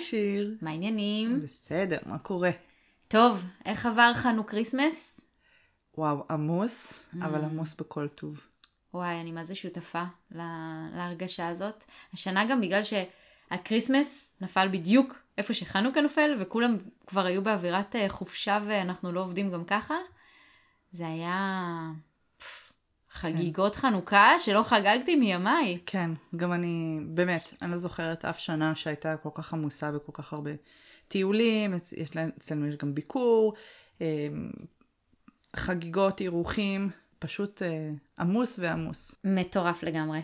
היי שיר. מה העניינים? בסדר, מה קורה? טוב, איך עבר חנו Christmas? וואו, עמוס, mm. אבל עמוס בכל טוב. וואי, אני מה זה שותפה לה, להרגשה הזאת. השנה גם בגלל שה Christmas נפל בדיוק איפה שחנוכה נופל, וכולם כבר היו באווירת אה, חופשה ואנחנו לא עובדים גם ככה. זה היה חגיגות כן. חנוכה שלא חגגתי מימיי. כן, גם אני, באמת, אני לא זוכרת אף שנה שהייתה כל כך עמוסה וכל כך הרבה טיולים, יש, אצלנו יש גם ביקור, אמ, חגיגות, אירוחים, פשוט אה, עמוס ועמוס. מטורף לגמרי.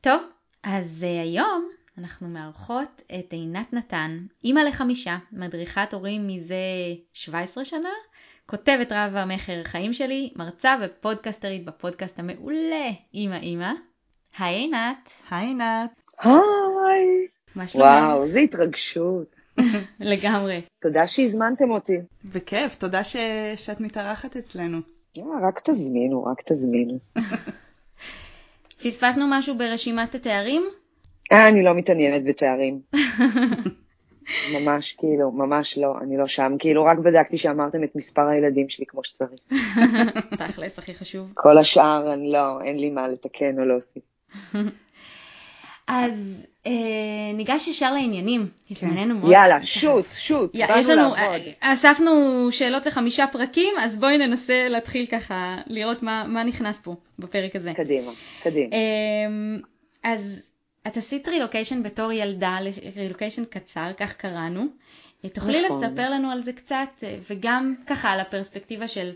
טוב, אז uh, היום אנחנו מארחות את עינת נתן, אימא לחמישה, מדריכת הורים מזה 17 שנה, כותבת רב המכר חיים שלי, מרצה ופודקסטרית בפודקאסט המעולה אימא אימא. היי עינת. היי עינת. היי. מה שלומך? וואו, איזה התרגשות. לגמרי. תודה שהזמנתם אותי. בכיף, תודה ש... שאת מתארחת אצלנו. רק תזמינו, רק תזמינו. פספסנו משהו ברשימת התארים? אה, אני לא מתעניינת בתארים. ממש כאילו, ממש לא, אני לא שם. כאילו, רק בדקתי שאמרתם את מספר הילדים שלי כמו שצריך. תכלס, הכי חשוב. כל השאר, אני לא, אין לי מה לתקן או להוסיף. אז אה, ניגש ישר לעניינים, כן. זמננו מאוד... יאללה, שוט, שוט, יש לנו, אה, אספנו שאלות לחמישה פרקים, אז בואי ננסה להתחיל ככה, לראות מה, מה נכנס פה בפרק הזה. קדימה, קדימה. אה, אז את עשית רילוקיישן בתור ילדה, רילוקיישן קצר, כך קראנו. אה, תוכלי נכון. לספר לנו על זה קצת, אה, וגם ככה על הפרספקטיבה של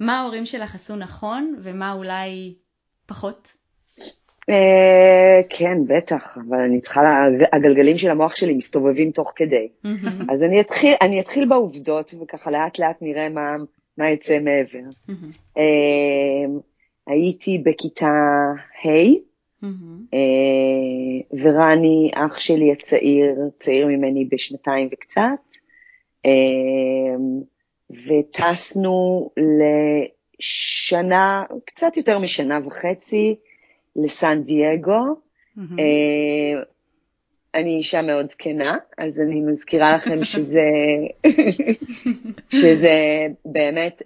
מה ההורים שלך עשו נכון, ומה אולי פחות? אה, כן, בטח, אבל אני צריכה, הגלגלים של המוח שלי מסתובבים תוך כדי. אז אני אתחיל, אני אתחיל בעובדות, וככה לאט לאט נראה מה, מה יצא מעבר. הייתי בכיתה ה', Mm-hmm. ורני, אח שלי הצעיר, צעיר ממני בשנתיים וקצת, אה, וטסנו לשנה, קצת יותר משנה וחצי, לסן דייגו. Mm-hmm. אני אישה מאוד זקנה, אז אני מזכירה לכם שזה, שזה באמת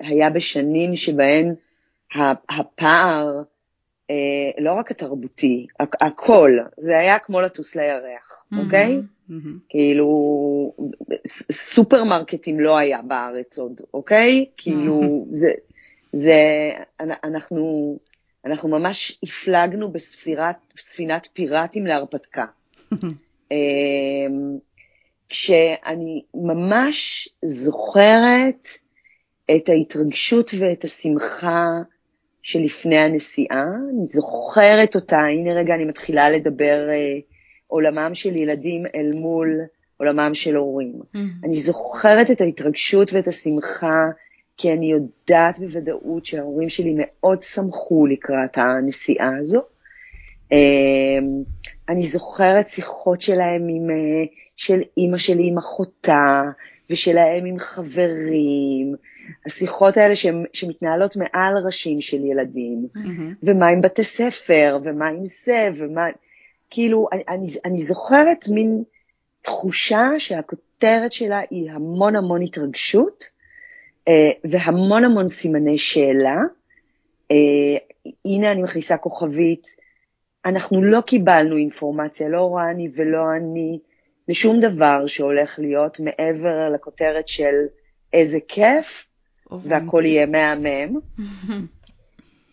היה בשנים שבהן הפער אה, לא רק התרבותי, הכל, זה היה כמו לטוס לירח, mm-hmm, אוקיי? Mm-hmm. כאילו, סופרמרקטים לא היה בארץ עוד, אוקיי? כאילו, mm-hmm. זה, זה, אנחנו, אנחנו ממש הפלגנו בספירת, בספינת פיראטים להרפתקה. אמ, כשאני ממש זוכרת את ההתרגשות ואת השמחה שלפני הנסיעה, אני זוכרת אותה, הנה רגע אני מתחילה לדבר אה, עולמם של ילדים אל מול עולמם של הורים. Mm-hmm. אני זוכרת את ההתרגשות ואת השמחה, כי אני יודעת בוודאות שההורים שלי מאוד שמחו לקראת הנסיעה הזו. אה, אני זוכרת שיחות שלהם עם, אה, של אימא שלי עם אחותה, ושלהם עם חברים, השיחות האלה שהם, שמתנהלות מעל ראשים של ילדים, mm-hmm. ומה עם בתי ספר, ומה עם זה, ומה... כאילו, אני, אני, אני זוכרת מין תחושה שהכותרת שלה היא המון המון התרגשות, אה, והמון המון סימני שאלה. אה, הנה אני מכניסה כוכבית, אנחנו לא קיבלנו אינפורמציה, לא רני ולא אני, לשום דבר שהולך להיות מעבר לכותרת של איזה כיף, והכל יהיה מהמם.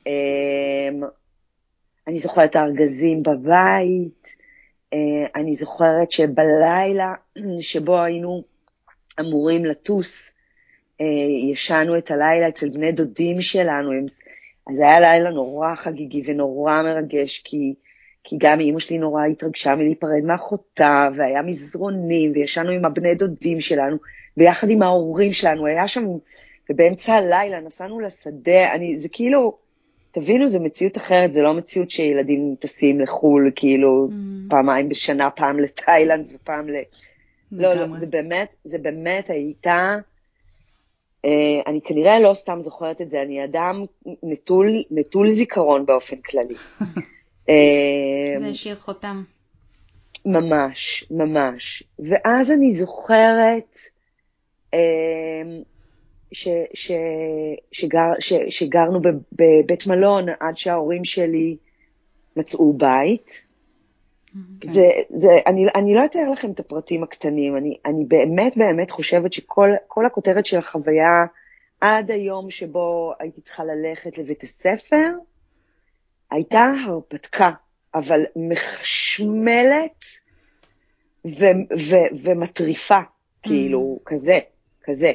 אמ, אני זוכרת את הארגזים בבית, אה, אני זוכרת שבלילה שבו היינו אמורים לטוס, אה, ישנו את הלילה אצל בני דודים שלנו, אז היה לילה נורא חגיגי ונורא מרגש, כי כי גם אימא שלי נורא התרגשה מלהיפרד מאחותה, והיה מזרונים, וישנו עם הבני דודים שלנו, ביחד עם ההורים שלנו, היה שם, ובאמצע הלילה נסענו לשדה, אני, זה כאילו, תבינו, זו מציאות אחרת, זה לא מציאות שילדים טסים לחו"ל, כאילו, mm. פעמיים בשנה, פעם לתאילנד ופעם ל... לא, לא, זה באמת, זה באמת הייתה, אה, אני כנראה לא סתם זוכרת את זה, אני אדם נטול, נטול זיכרון באופן כללי. זה השאיר חותם. ממש, ממש. ואז אני זוכרת אה, ש, ש, שגר, ש, שגרנו בבית מלון עד שההורים שלי מצאו בית. Okay. אוקיי. זה, זה, אני, אני לא אתאר לכם את הפרטים הקטנים, אני, אני באמת באמת חושבת שכל הכותרת של החוויה עד היום שבו הייתי צריכה ללכת לבית הספר, הייתה הרפתקה, אבל מחשמלת ו- ו- ומטריפה, mm. כאילו, כזה, כזה.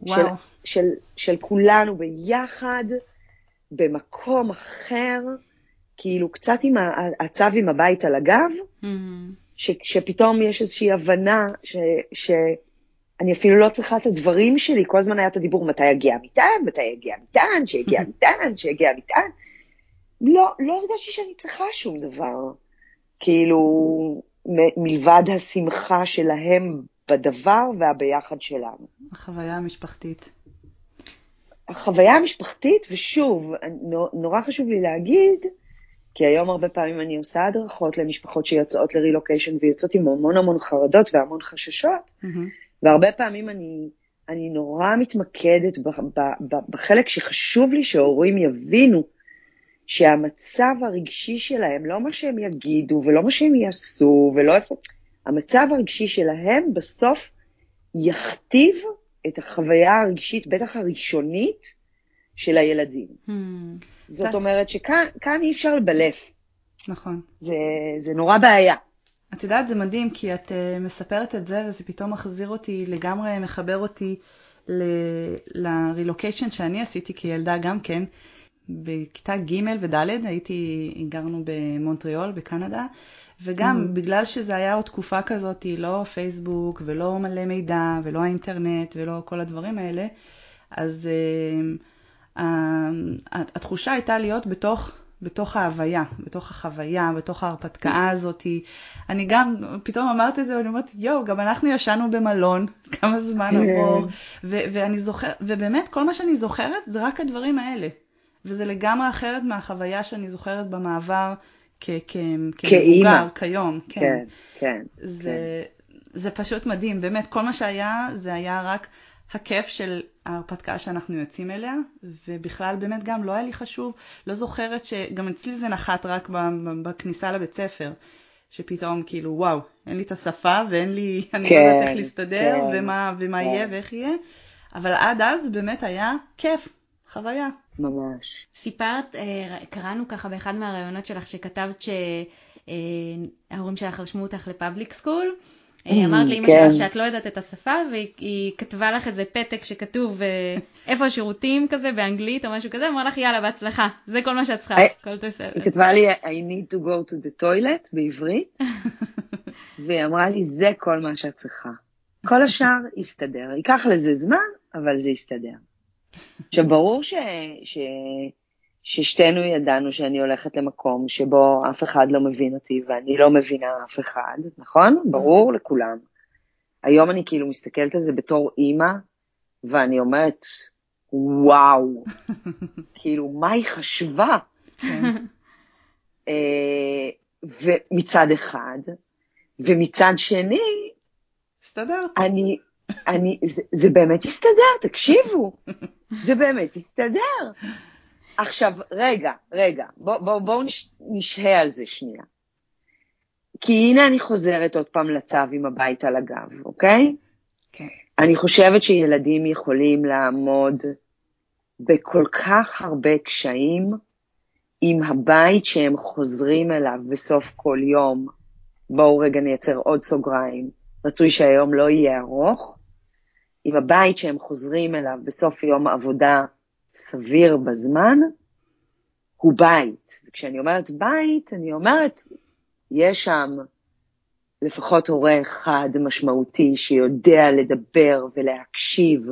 וואו. של, של, של כולנו ביחד, במקום אחר, כאילו קצת עם הצו עם הבית על הגב, mm-hmm. ש, שפתאום יש איזושהי הבנה ש, שאני אפילו לא צריכה את הדברים שלי, כל הזמן היה את הדיבור מתי יגיע המטען, מתי יגיע המטען, שיגיע המטען, שיגיע המטען. לא, לא הרגשתי שאני צריכה שום דבר. כאילו, מ- מלבד השמחה שלהם בדבר והביחד שלנו. החוויה המשפחתית. החוויה המשפחתית, ושוב, נורא חשוב לי להגיד, כי היום הרבה פעמים אני עושה הדרכות למשפחות שיוצאות לרילוקיישן ויוצאות עם המון המון חרדות והמון חששות, mm-hmm. והרבה פעמים אני, אני נורא מתמקדת ב, ב, ב, בחלק שחשוב לי שההורים יבינו שהמצב הרגשי שלהם, לא מה שהם יגידו ולא מה שהם יעשו ולא איפה, המצב הרגשי שלהם בסוף יכתיב את החוויה הרגשית, בטח הראשונית, של הילדים. Hmm. זאת אומרת שכאן אי אפשר לבלף. נכון. זה, זה נורא בעיה. את יודעת, זה מדהים, כי את uh, מספרת את זה, וזה פתאום מחזיר אותי, לגמרי מחבר אותי לרילוקיישן שאני עשיתי כילדה גם כן. בכיתה ג' וד' הייתי, גרנו במונטריאול, בקנדה, וגם mm-hmm. בגלל שזה היה עוד תקופה כזאת, לא פייסבוק ולא מלא מידע ולא האינטרנט ולא כל הדברים האלה, אז uh, uh, התחושה הייתה להיות בתוך, בתוך ההוויה, בתוך החוויה, בתוך ההרפתקה הזאת. אני גם, פתאום אמרת את זה, ואני אומרת, יואו, גם אנחנו ישנו במלון, כמה זמן עבור, ואני זוכרת, ובאמת כל מה שאני זוכרת זה רק הדברים האלה. וזה לגמרי אחרת מהחוויה שאני זוכרת במעבר כמבוגר, כיום. כן, כן. כן זה, כן. זה פשוט מדהים, באמת, כל מה שהיה, זה היה רק הכיף של ההרפתקה שאנחנו יוצאים אליה, ובכלל באמת גם לא היה לי חשוב, לא זוכרת שגם אצלי זה נחת רק בכניסה לבית ספר. שפתאום כאילו וואו, אין לי את השפה ואין לי, אני כן, לא יודעת איך להסתדר כן, ומה, ומה כן. יהיה ואיך יהיה, אבל עד אז באמת היה כיף, חוויה. ממש. סיפרת, אה, קראנו ככה באחד מהראיונות שלך שכתבת שההורים שלך רשמו אותך לפאבליק סקול. אה, mm, אמרת לאמא כן. שלך שאת לא יודעת את השפה, והיא כתבה לך איזה פתק שכתוב אה, איפה השירותים כזה באנגלית או משהו כזה, אמרה לך יאללה בהצלחה, זה כל מה שאת צריכה, הכל בסדר. היא כתבה לי I need to go to the toilet בעברית, והיא אמרה לי זה כל מה שאת צריכה. כל השאר יסתדר, ייקח לזה זמן, אבל זה יסתדר. עכשיו, ברור ש, ש, ששתינו ידענו שאני הולכת למקום שבו אף אחד לא מבין אותי ואני לא מבינה אף אחד, נכון? ברור לכולם. היום אני כאילו מסתכלת על זה בתור אימא, ואני אומרת, וואו, כאילו, מה היא חשבה? אה, ומצד אחד, ומצד שני, הסתדרת. אני, אני, זה, זה באמת הסתדר, תקשיבו, זה באמת הסתדר. עכשיו, רגע, רגע, בואו בוא, בוא נש, נשהה על זה שנייה. כי הנה אני חוזרת עוד פעם לצו עם הבית על הגב, אוקיי? כן. אני חושבת שילדים יכולים לעמוד בכל כך הרבה קשיים עם הבית שהם חוזרים אליו בסוף כל יום. בואו רגע נייצר עוד סוגריים. רצוי שהיום לא יהיה ארוך, עם הבית שהם חוזרים אליו בסוף יום עבודה סביר בזמן, הוא בית. וכשאני אומרת בית, אני אומרת, יש שם לפחות הורה אחד משמעותי שיודע לדבר ולהקשיב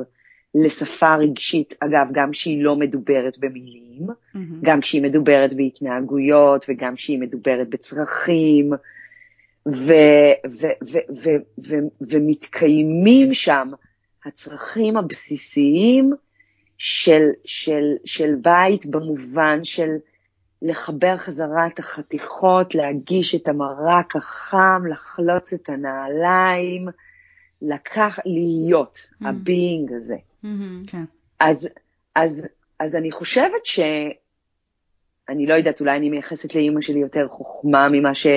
לשפה רגשית, אגב, גם שהיא לא מדוברת במילים, mm-hmm. גם כשהיא מדוברת בהתנהגויות וגם כשהיא מדוברת בצרכים, ו- ו- ו- ומתקיימים שם הצרכים הבסיסיים של, של, של בית במובן של לחבר חזרה את החתיכות, להגיש את המרק החם, לחלוץ את הנעליים, לקח, להיות, mm-hmm. ה being הזה. Mm-hmm. כן. אז, אז, אז אני חושבת ש... אני לא יודעת, אולי אני מייחסת לאימא שלי יותר חוכמה ממה, ש...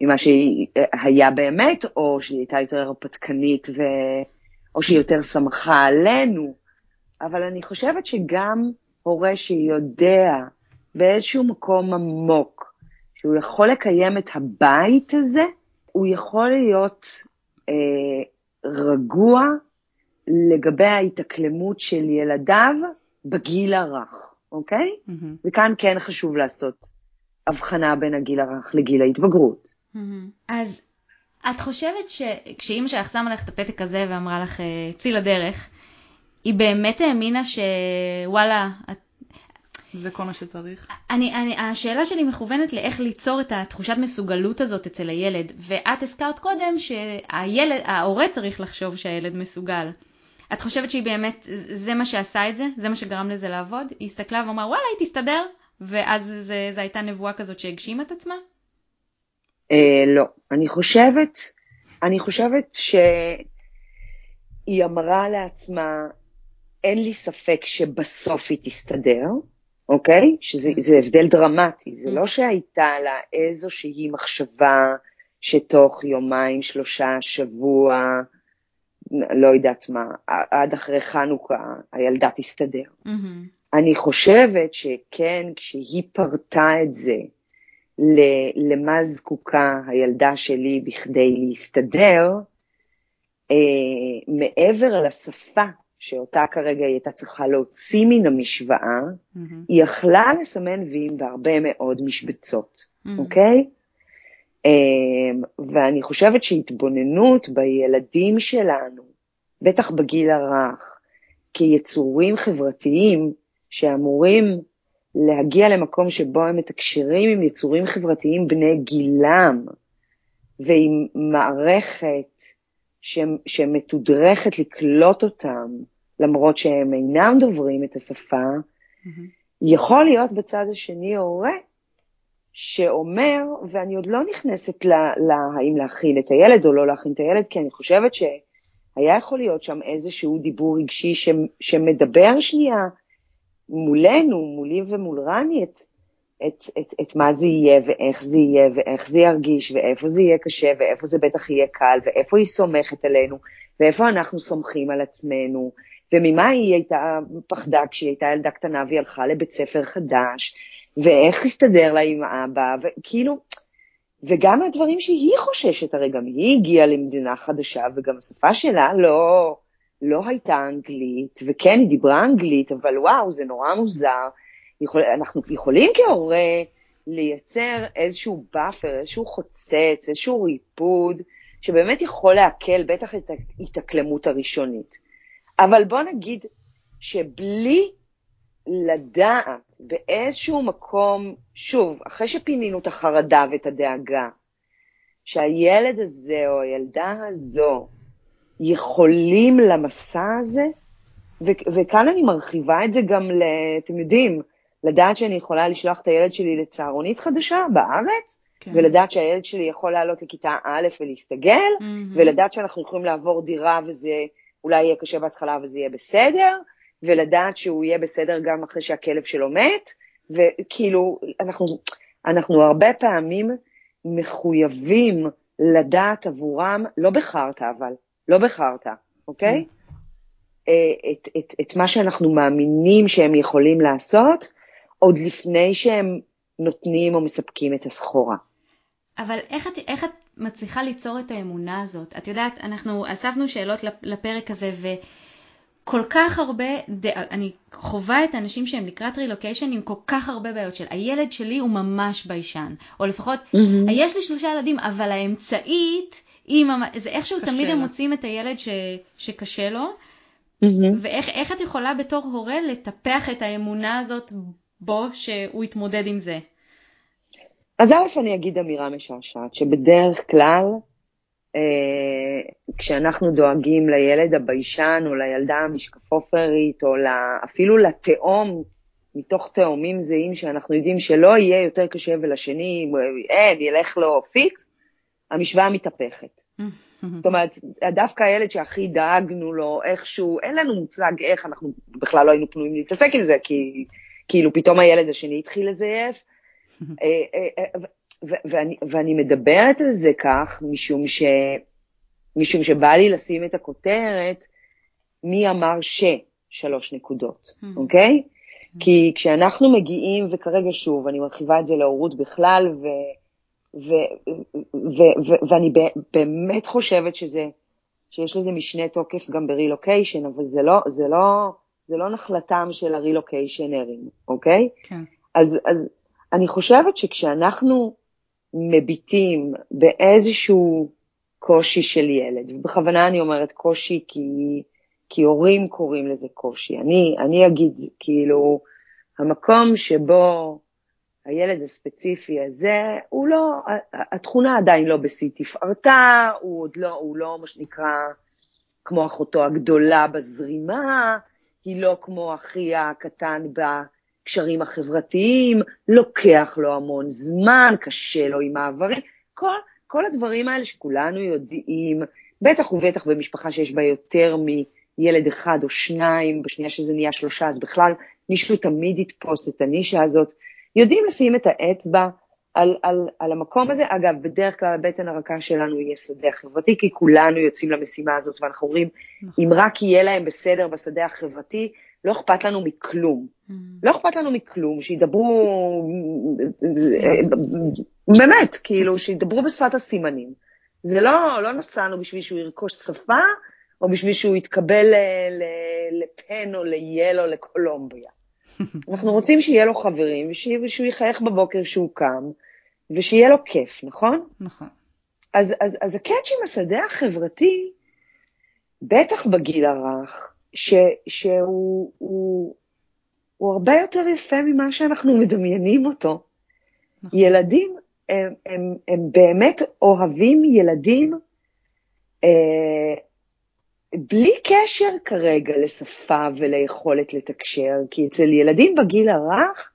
ממה שהיה באמת, או שהיא הייתה יותר הרפתקנית, ו... או שהיא יותר שמחה עלינו, אבל אני חושבת שגם הורה שיודע באיזשהו מקום עמוק שהוא יכול לקיים את הבית הזה, הוא יכול להיות אה, רגוע לגבי ההתאקלמות של ילדיו בגיל הרך, אוקיי? Mm-hmm. וכאן כן חשוב לעשות הבחנה בין הגיל הרך לגיל ההתבגרות. Mm-hmm. אז את חושבת שכשאימא שלך שמה לך את הפתק הזה ואמרה לך, אה, צאי לדרך, היא באמת האמינה שוואלה, את... זה כל מה שצריך. אני, אני, השאלה שלי מכוונת לאיך ליצור את התחושת מסוגלות הזאת אצל הילד, ואת הזכרת קודם שההורה צריך לחשוב שהילד מסוגל. את חושבת שהיא באמת, זה מה שעשה את זה? זה מה שגרם לזה לעבוד? היא הסתכלה ואמרה, וואלה, היא תסתדר, ואז זו הייתה נבואה כזאת שהגשימה את עצמה? אה, לא. אני חושבת, אני חושבת שהיא אמרה לעצמה, אין לי ספק שבסוף היא תסתדר, אוקיי? שזה הבדל דרמטי, זה לא שהייתה לה איזושהי מחשבה שתוך יומיים, שלושה, שבוע, לא יודעת מה, עד אחרי חנוכה הילדה תסתדר. Mm-hmm. אני חושבת שכן, כשהיא פרטה את זה, למה זקוקה הילדה שלי בכדי להסתדר, אה, מעבר לשפה שאותה כרגע היא הייתה צריכה להוציא מן המשוואה, mm-hmm. היא יכלה לסמן ויים בהרבה מאוד משבצות, mm-hmm. אוקיי? Um, ואני חושבת שהתבוננות בילדים שלנו, בטח בגיל הרך, כיצורים חברתיים שאמורים להגיע למקום שבו הם מתקשרים עם יצורים חברתיים בני גילם, ועם מערכת שמתודרכת לקלוט אותם, למרות שהם אינם דוברים את השפה, mm-hmm. יכול להיות בצד השני הורה שאומר, ואני עוד לא נכנסת להאם להכין את הילד או לא להכין את הילד, כי אני חושבת שהיה יכול להיות שם איזשהו דיבור רגשי ש, שמדבר שנייה מולנו, מולי ומול רני, את, את, את, את מה זה יהיה ואיך זה יהיה ואיך זה ירגיש ואיפה זה יהיה קשה ואיפה זה בטח יהיה קל ואיפה היא סומכת עלינו ואיפה אנחנו סומכים על עצמנו. וממה היא הייתה פחדה כשהיא הייתה ילדה קטנה והיא הלכה לבית ספר חדש? ואיך הסתדר לה עם אבא? וכאילו וגם הדברים שהיא חוששת, הרי גם היא הגיעה למדינה חדשה וגם השפה שלה לא, לא הייתה אנגלית, וכן, היא דיברה אנגלית, אבל וואו, זה נורא מוזר. יכול, אנחנו יכולים כהורים לייצר איזשהו buffer, איזשהו חוצץ, איזשהו ריפוד, שבאמת יכול להקל בטח את ההתאקלמות הראשונית. אבל בוא נגיד שבלי לדעת באיזשהו מקום, שוב, אחרי שפינינו את החרדה ואת הדאגה, שהילד הזה או הילדה הזו יכולים למסע הזה, ו- וכאן אני מרחיבה את זה גם, ל- אתם יודעים, לדעת שאני יכולה לשלוח את הילד שלי לצהרונית חדשה בארץ, כן. ולדעת שהילד שלי יכול לעלות לכיתה א' ולהסתגל, mm-hmm. ולדעת שאנחנו יכולים לעבור דירה וזה אולי יהיה קשה בהתחלה וזה יהיה בסדר, ולדעת שהוא יהיה בסדר גם אחרי שהכלב שלו מת, וכאילו, אנחנו, אנחנו הרבה פעמים מחויבים לדעת עבורם, לא בחרת אבל, לא בחרת, אוקיי? אה, את, את, את מה שאנחנו מאמינים שהם יכולים לעשות, עוד לפני שהם נותנים או מספקים את הסחורה. אבל איך את, איך את מצליחה ליצור את האמונה הזאת? את יודעת, אנחנו אספנו שאלות לפרק הזה, וכל כך הרבה, אני חווה את האנשים שהם לקראת רילוקיישן עם כל כך הרבה בעיות של הילד שלי הוא ממש ביישן, או לפחות, mm-hmm. יש לי שלושה ילדים, אבל האמצעית, היא ממש, זה איכשהו תמיד לה. הם מוצאים את הילד ש, שקשה לו, mm-hmm. ואיך את יכולה בתור הורה לטפח את האמונה הזאת בו שהוא יתמודד עם זה? אז א', אני אגיד אמירה משעשעת, שבדרך כלל, אה, כשאנחנו דואגים לילד הביישן או לילדה המשקפופרית או אפילו לתאום מתוך תאומים זהים שאנחנו יודעים שלאחד יהיה יותר קשה ולשני אין, ילך לו פיקס, המשוואה מתהפכת. זאת אומרת, דווקא הילד שהכי דאגנו לו איכשהו, אין לנו מושג איך, אנחנו בכלל לא היינו פנויים להתעסק עם זה, כי כאילו פתאום הילד השני התחיל לזייף. אה, אה, אה, ואני, ואני מדברת על זה כך, משום, ש, משום שבא לי לשים את הכותרת, מי אמר ששלוש נקודות, אוקיי? כי כשאנחנו מגיעים, וכרגע שוב, אני מרחיבה את זה להורות בכלל, ו, ו, ו, ו, ואני באמת חושבת שזה, שיש לזה משנה תוקף גם ברילוקיישן, אבל זה לא, זה לא, זה לא נחלתם של הרילוקיישנרים, אוקיי? כן. אז, אז אני חושבת שכשאנחנו מביטים באיזשהו קושי של ילד, ובכוונה אני אומרת קושי כי, כי הורים קוראים לזה קושי. אני, אני אגיד, כאילו, המקום שבו הילד הספציפי הזה, הוא לא, התכונה עדיין לא בשיא תפארתה, הוא עוד לא, הוא לא מה שנקרא כמו אחותו הגדולה בזרימה, היא לא כמו אחיה הקטן בקשרים החברתיים, לוקח לו המון זמן, קשה לו עם מעברים, כל, כל הדברים האלה שכולנו יודעים, בטח ובטח במשפחה שיש בה יותר מילד אחד או שניים, בשנייה שזה נהיה שלושה, אז בכלל מישהו תמיד יתפוס את הנישה הזאת. יודעים לשים את האצבע על, על, על המקום הזה. אגב, בדרך כלל הבטן הרכה שלנו יהיה שדה החברתי, כי כולנו יוצאים למשימה הזאת, ואנחנו אומרים, נכון. אם רק יהיה להם בסדר בשדה החברתי, לא אכפת לנו מכלום. Mm. לא אכפת לנו מכלום, שידברו, באמת, כאילו, שידברו בשפת הסימנים. זה לא, לא נסענו בשביל שהוא ירכוש שפה, או בשביל שהוא יתקבל לפן או ליל או לקולומביה. אנחנו רוצים שיהיה לו חברים, ושהוא יחייך בבוקר כשהוא קם, ושיהיה לו כיף, נכון? נכון. אז, אז, אז הקאץ' עם השדה החברתי, בטח בגיל הרך, ש, שהוא הוא, הוא הרבה יותר יפה ממה שאנחנו מדמיינים אותו. נכון. ילדים, הם, הם, הם באמת אוהבים ילדים אה, בלי קשר כרגע לשפה וליכולת לתקשר, כי אצל ילדים בגיל הרך,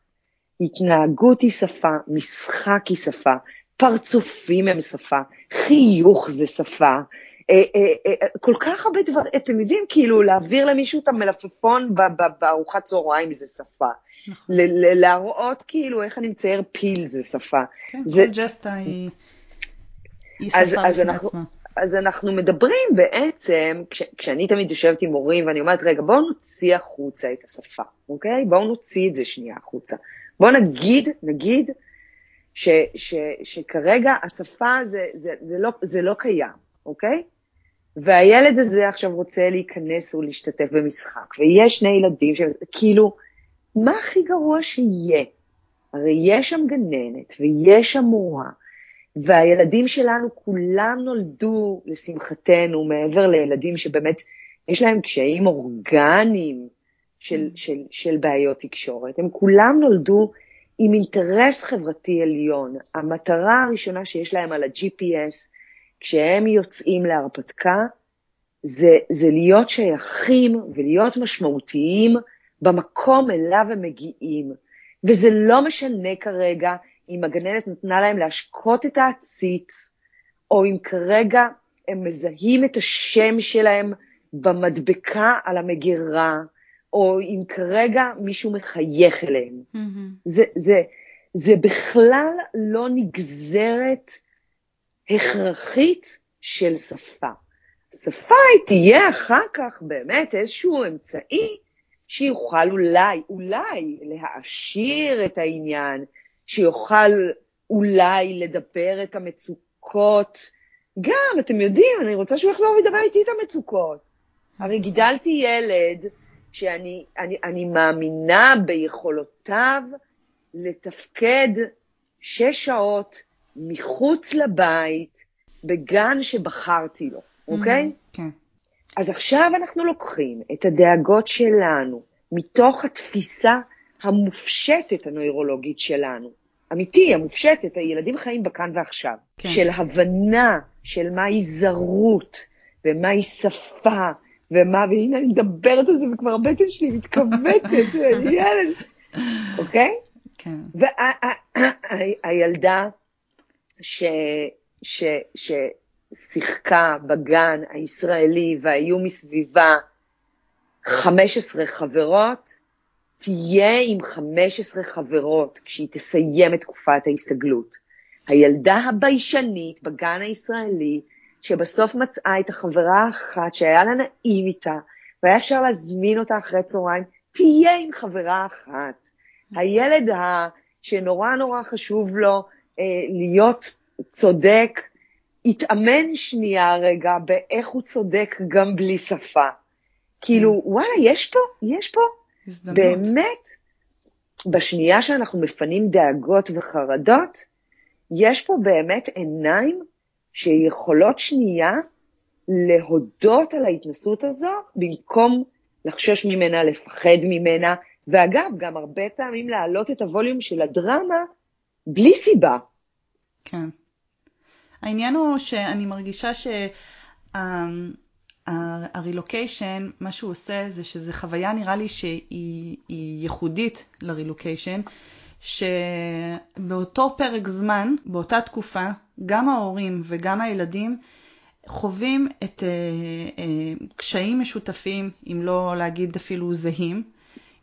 התנהגות היא שפה, משחק היא שפה, פרצופים הם שפה, חיוך זה שפה, אה, אה, אה, כל כך הרבה דברים, אתם יודעים, כאילו, להעביר למישהו את המלפפון בארוחת צהריים זה שפה. נכון. להראות כאילו איך אני מצייר פיל זה שפה. כן, זה... כל ג'סטה היא, היא שפה בפני עצמה. אז אנחנו מדברים בעצם, כש, כשאני תמיד יושבת עם מורים ואני אומרת, רגע, בואו נוציא החוצה את השפה, אוקיי? בואו נוציא את זה שנייה החוצה. בואו נגיד, נגיד, ש, ש, שכרגע השפה זה, זה, זה, לא, זה לא קיים, אוקיי? והילד הזה עכשיו רוצה להיכנס ולהשתתף במשחק, ויש שני ילדים ש... כאילו, מה הכי גרוע שיהיה? הרי יש שם גננת ויש שם מורה, והילדים שלנו כולם נולדו, לשמחתנו, מעבר לילדים שבאמת יש להם קשיים אורגניים של, mm. של, של בעיות תקשורת, הם כולם נולדו עם אינטרס חברתי עליון. המטרה הראשונה שיש להם על ה-GPS, כשהם יוצאים להרפתקה, זה, זה להיות שייכים ולהיות משמעותיים במקום אליו הם מגיעים. וזה לא משנה כרגע אם הגננת נתנה להם להשקות את העציץ, או אם כרגע הם מזהים את השם שלהם במדבקה על המגירה, או אם כרגע מישהו מחייך אליהם. Mm-hmm. זה, זה, זה בכלל לא נגזרת הכרחית של שפה. שפה היא תהיה אחר כך באמת איזשהו אמצעי שיוכל אולי, אולי להעשיר את העניין, שיוכל אולי לדבר את המצוקות. גם, אתם יודעים, אני רוצה שהוא יחזור וידבר איתי את המצוקות. הרי גידלתי ילד שאני אני, אני מאמינה ביכולותיו לתפקד שש שעות מחוץ לבית, בגן שבחרתי לו, אוקיי? Mm-hmm, כן. אז עכשיו אנחנו לוקחים את הדאגות שלנו מתוך התפיסה המופשטת הנוירולוגית שלנו, אמיתי, המופשטת, הילדים חיים בכאן ועכשיו, כן. של הבנה של מהי זרות ומהי שפה, ומה, והנה אני מדברת על זה וכבר הבטן שלי מתכווצת, ילד, אוקיי? כן. והילדה ששיחקה בגן הישראלי והיו מסביבה 15 חברות, תהיה עם 15 חברות כשהיא תסיים את תקופת ההסתגלות. הילדה הביישנית בגן הישראלי, שבסוף מצאה את החברה האחת שהיה לה נעים איתה, והיה אפשר להזמין אותה אחרי צהריים, תהיה עם חברה אחת. הילד ה... שנורא נורא חשוב לו אה, להיות צודק, יתאמן שנייה רגע באיך הוא צודק גם בלי שפה. כאילו. וואלה, יש פה, יש פה, הזדמנות. באמת, בשנייה שאנחנו מפנים דאגות וחרדות, יש פה באמת עיניים שיכולות שנייה להודות על ההתנסות הזו, במקום לחשוש ממנה, לפחד ממנה, ואגב, גם הרבה פעמים להעלות את הווליום של הדרמה בלי סיבה. כן. העניין הוא שאני מרגישה שהרילוקיישן, מה שהוא עושה זה שזו חוויה נראה לי שהיא ייחודית לרילוקיישן, שבאותו פרק זמן, באותה תקופה, גם ההורים וגם הילדים חווים את uh, uh, קשיים משותפים, אם לא להגיד אפילו זהים,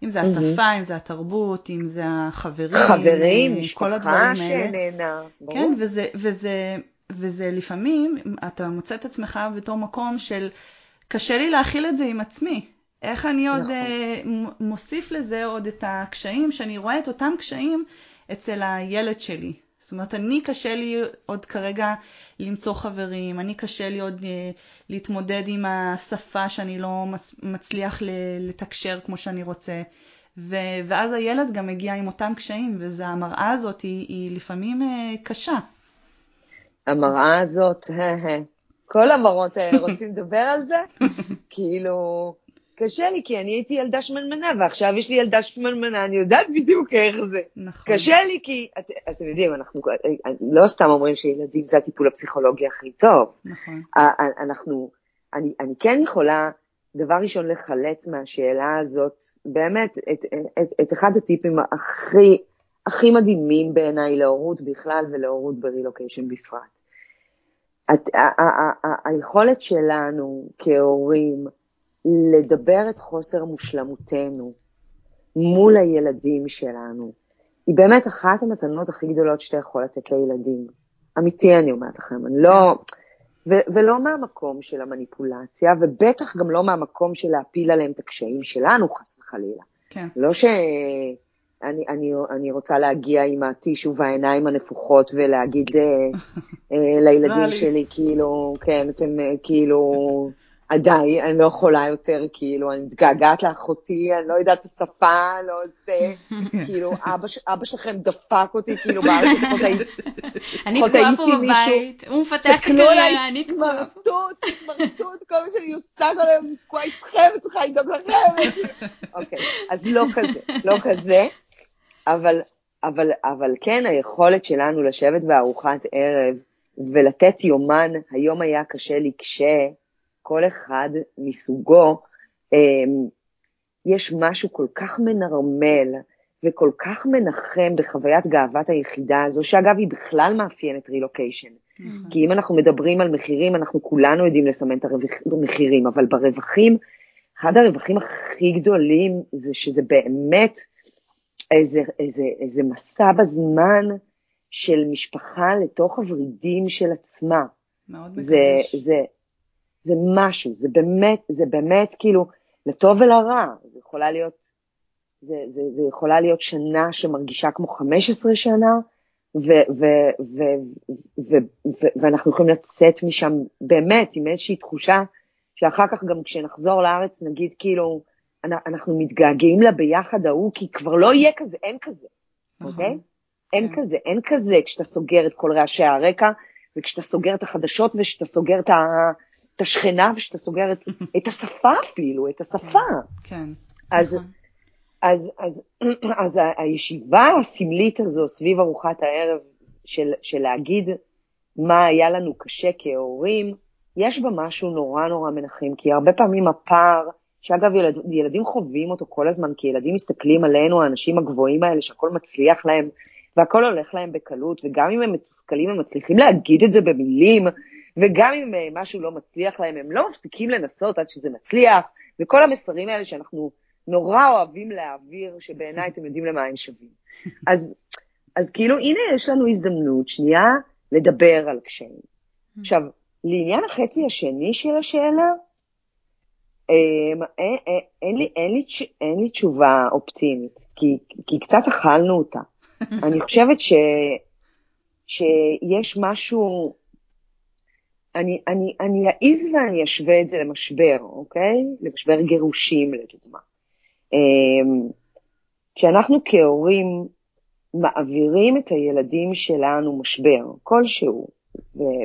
אם זה השפה, אם זה התרבות, אם זה החברים, חברים, משפחה שאיננה. כן, וזה, וזה, וזה לפעמים, אתה מוצא את עצמך בתור מקום של, קשה לי להכיל את זה עם עצמי. איך אני עוד נכון. uh, מוסיף לזה עוד את הקשיים, שאני רואה את אותם קשיים אצל הילד שלי. זאת אומרת, אני קשה לי עוד כרגע למצוא חברים, אני קשה לי עוד uh, להתמודד עם השפה שאני לא מצליח לתקשר כמו שאני רוצה. ו- ואז הילד גם מגיע עם אותם קשיים, והמראה הזאת היא, היא לפעמים uh, קשה. המראה הזאת, כל המראות האלה רוצים לדבר על זה? כאילו, קשה לי, כי אני הייתי ילדה שמנמנה, ועכשיו יש לי ילדה שמנמנה, אני יודעת בדיוק איך זה. נכון. קשה לי כי, את, אתם יודעים, אנחנו לא סתם אומרים שילדים זה הטיפול הפסיכולוגי הכי טוב. נכון. אנחנו, אני, אני כן יכולה, דבר ראשון, לחלץ מהשאלה הזאת, באמת, את, את, את אחד הטיפים הכי, הכי מדהימים בעיניי להורות בכלל ולהורות ברילוקיישן בפרט. את, היכולת שלנו כהורים, לדבר את חוסר מושלמותנו מול הילדים שלנו, היא באמת אחת המתנות הכי גדולות שאתה יכול לתת לילדים. אמיתי אני אומרת לכם, אני לא... ו- ולא מהמקום של המניפולציה, ובטח גם לא מהמקום של להפיל עליהם את הקשיים שלנו, חס וחלילה. כן. לא שאני אני, אני רוצה להגיע עם הטישו והעיניים הנפוחות ולהגיד אה, אה, לילדים שלי, כאילו, כן, אתם אה, כאילו... די, אני לא יכולה יותר, כאילו, אני מתגעגעת לאחותי, אני לא יודעת את השפה, לא זה, כאילו, אבא, אבא שלכם דפק אותי, כאילו, בארץ לפחות הייתי אני תקועה פה בבית, הוא מפתח את הקריירה, אני תקועה. סמרטוט, סמרטוט, כל מה שאני עושה כל היום זה תקועה איתכם, וצריכה לדאוג לכם. אוקיי, אז לא כזה, לא כזה, אבל, אבל, אבל כן, היכולת שלנו לשבת בארוחת ערב ולתת יומן, היום היה קשה לי כש... כל אחד מסוגו, אמ, יש משהו כל כך מנרמל וכל כך מנחם בחוויית גאוות היחידה הזו, שאגב היא בכלל מאפיינת רילוקיישן. Mm-hmm. כי אם אנחנו מדברים על מחירים, אנחנו כולנו יודעים לסמן את המחירים, אבל ברווחים, אחד הרווחים הכי גדולים זה שזה באמת איזה, איזה, איזה מסע בזמן של משפחה לתוך הוורידים של עצמה. מאוד. זה, זה, זה משהו, זה באמת, זה באמת כאילו, לטוב ולרע, זה יכולה להיות, זה, זה, זה יכולה להיות שנה שמרגישה כמו 15 שנה, ו, ו, ו, ו, ו, ואנחנו יכולים לצאת משם באמת עם איזושהי תחושה שאחר כך גם כשנחזור לארץ נגיד כאילו, אנחנו מתגעגעים לה ביחד ההוא, כי כבר לא יהיה כזה, אין כזה, אוקיי? אין כן. כזה, אין כזה כשאתה סוגר את כל רעשי הרקע, וכשאתה סוגר את החדשות וכשאתה סוגר את ה... את השכנה ושאתה סוגר את, את השפה אפילו, את השפה. כן, אז, נכון. אז, אז, אז, אז הישיבה הסמלית הזו סביב ארוחת הערב של, של להגיד מה היה לנו קשה כהורים, יש בה משהו נורא נורא מנחם, כי הרבה פעמים הפער שאגב ילד, ילדים חווים אותו כל הזמן, כי ילדים מסתכלים עלינו, האנשים הגבוהים האלה, שהכל מצליח להם, והכל הולך להם בקלות, וגם אם הם מתוסכלים, הם מצליחים להגיד את זה במילים, וגם אם אה, משהו לא מצליח להם, הם לא מפסיקים לנסות עד שזה מצליח, וכל המסרים האלה שאנחנו נורא אוהבים להעביר, שבעיניי אתם יודעים למה הם שווים. אז, אז כאילו, הנה יש לנו הזדמנות שנייה לדבר על קשיים. עכשיו, לעניין החצי השני של השאלה, אין, אין, אין, לי, אין, לי, תשובה אופטימית, כי, כי קצת אכלנו אותה. אני חושבת ש, שיש משהו, אני, אני, אני אעז ואני אשווה את זה למשבר, אוקיי? למשבר גירושים, לדוגמה. אמ, כשאנחנו כהורים מעבירים את הילדים שלנו משבר, כלשהו,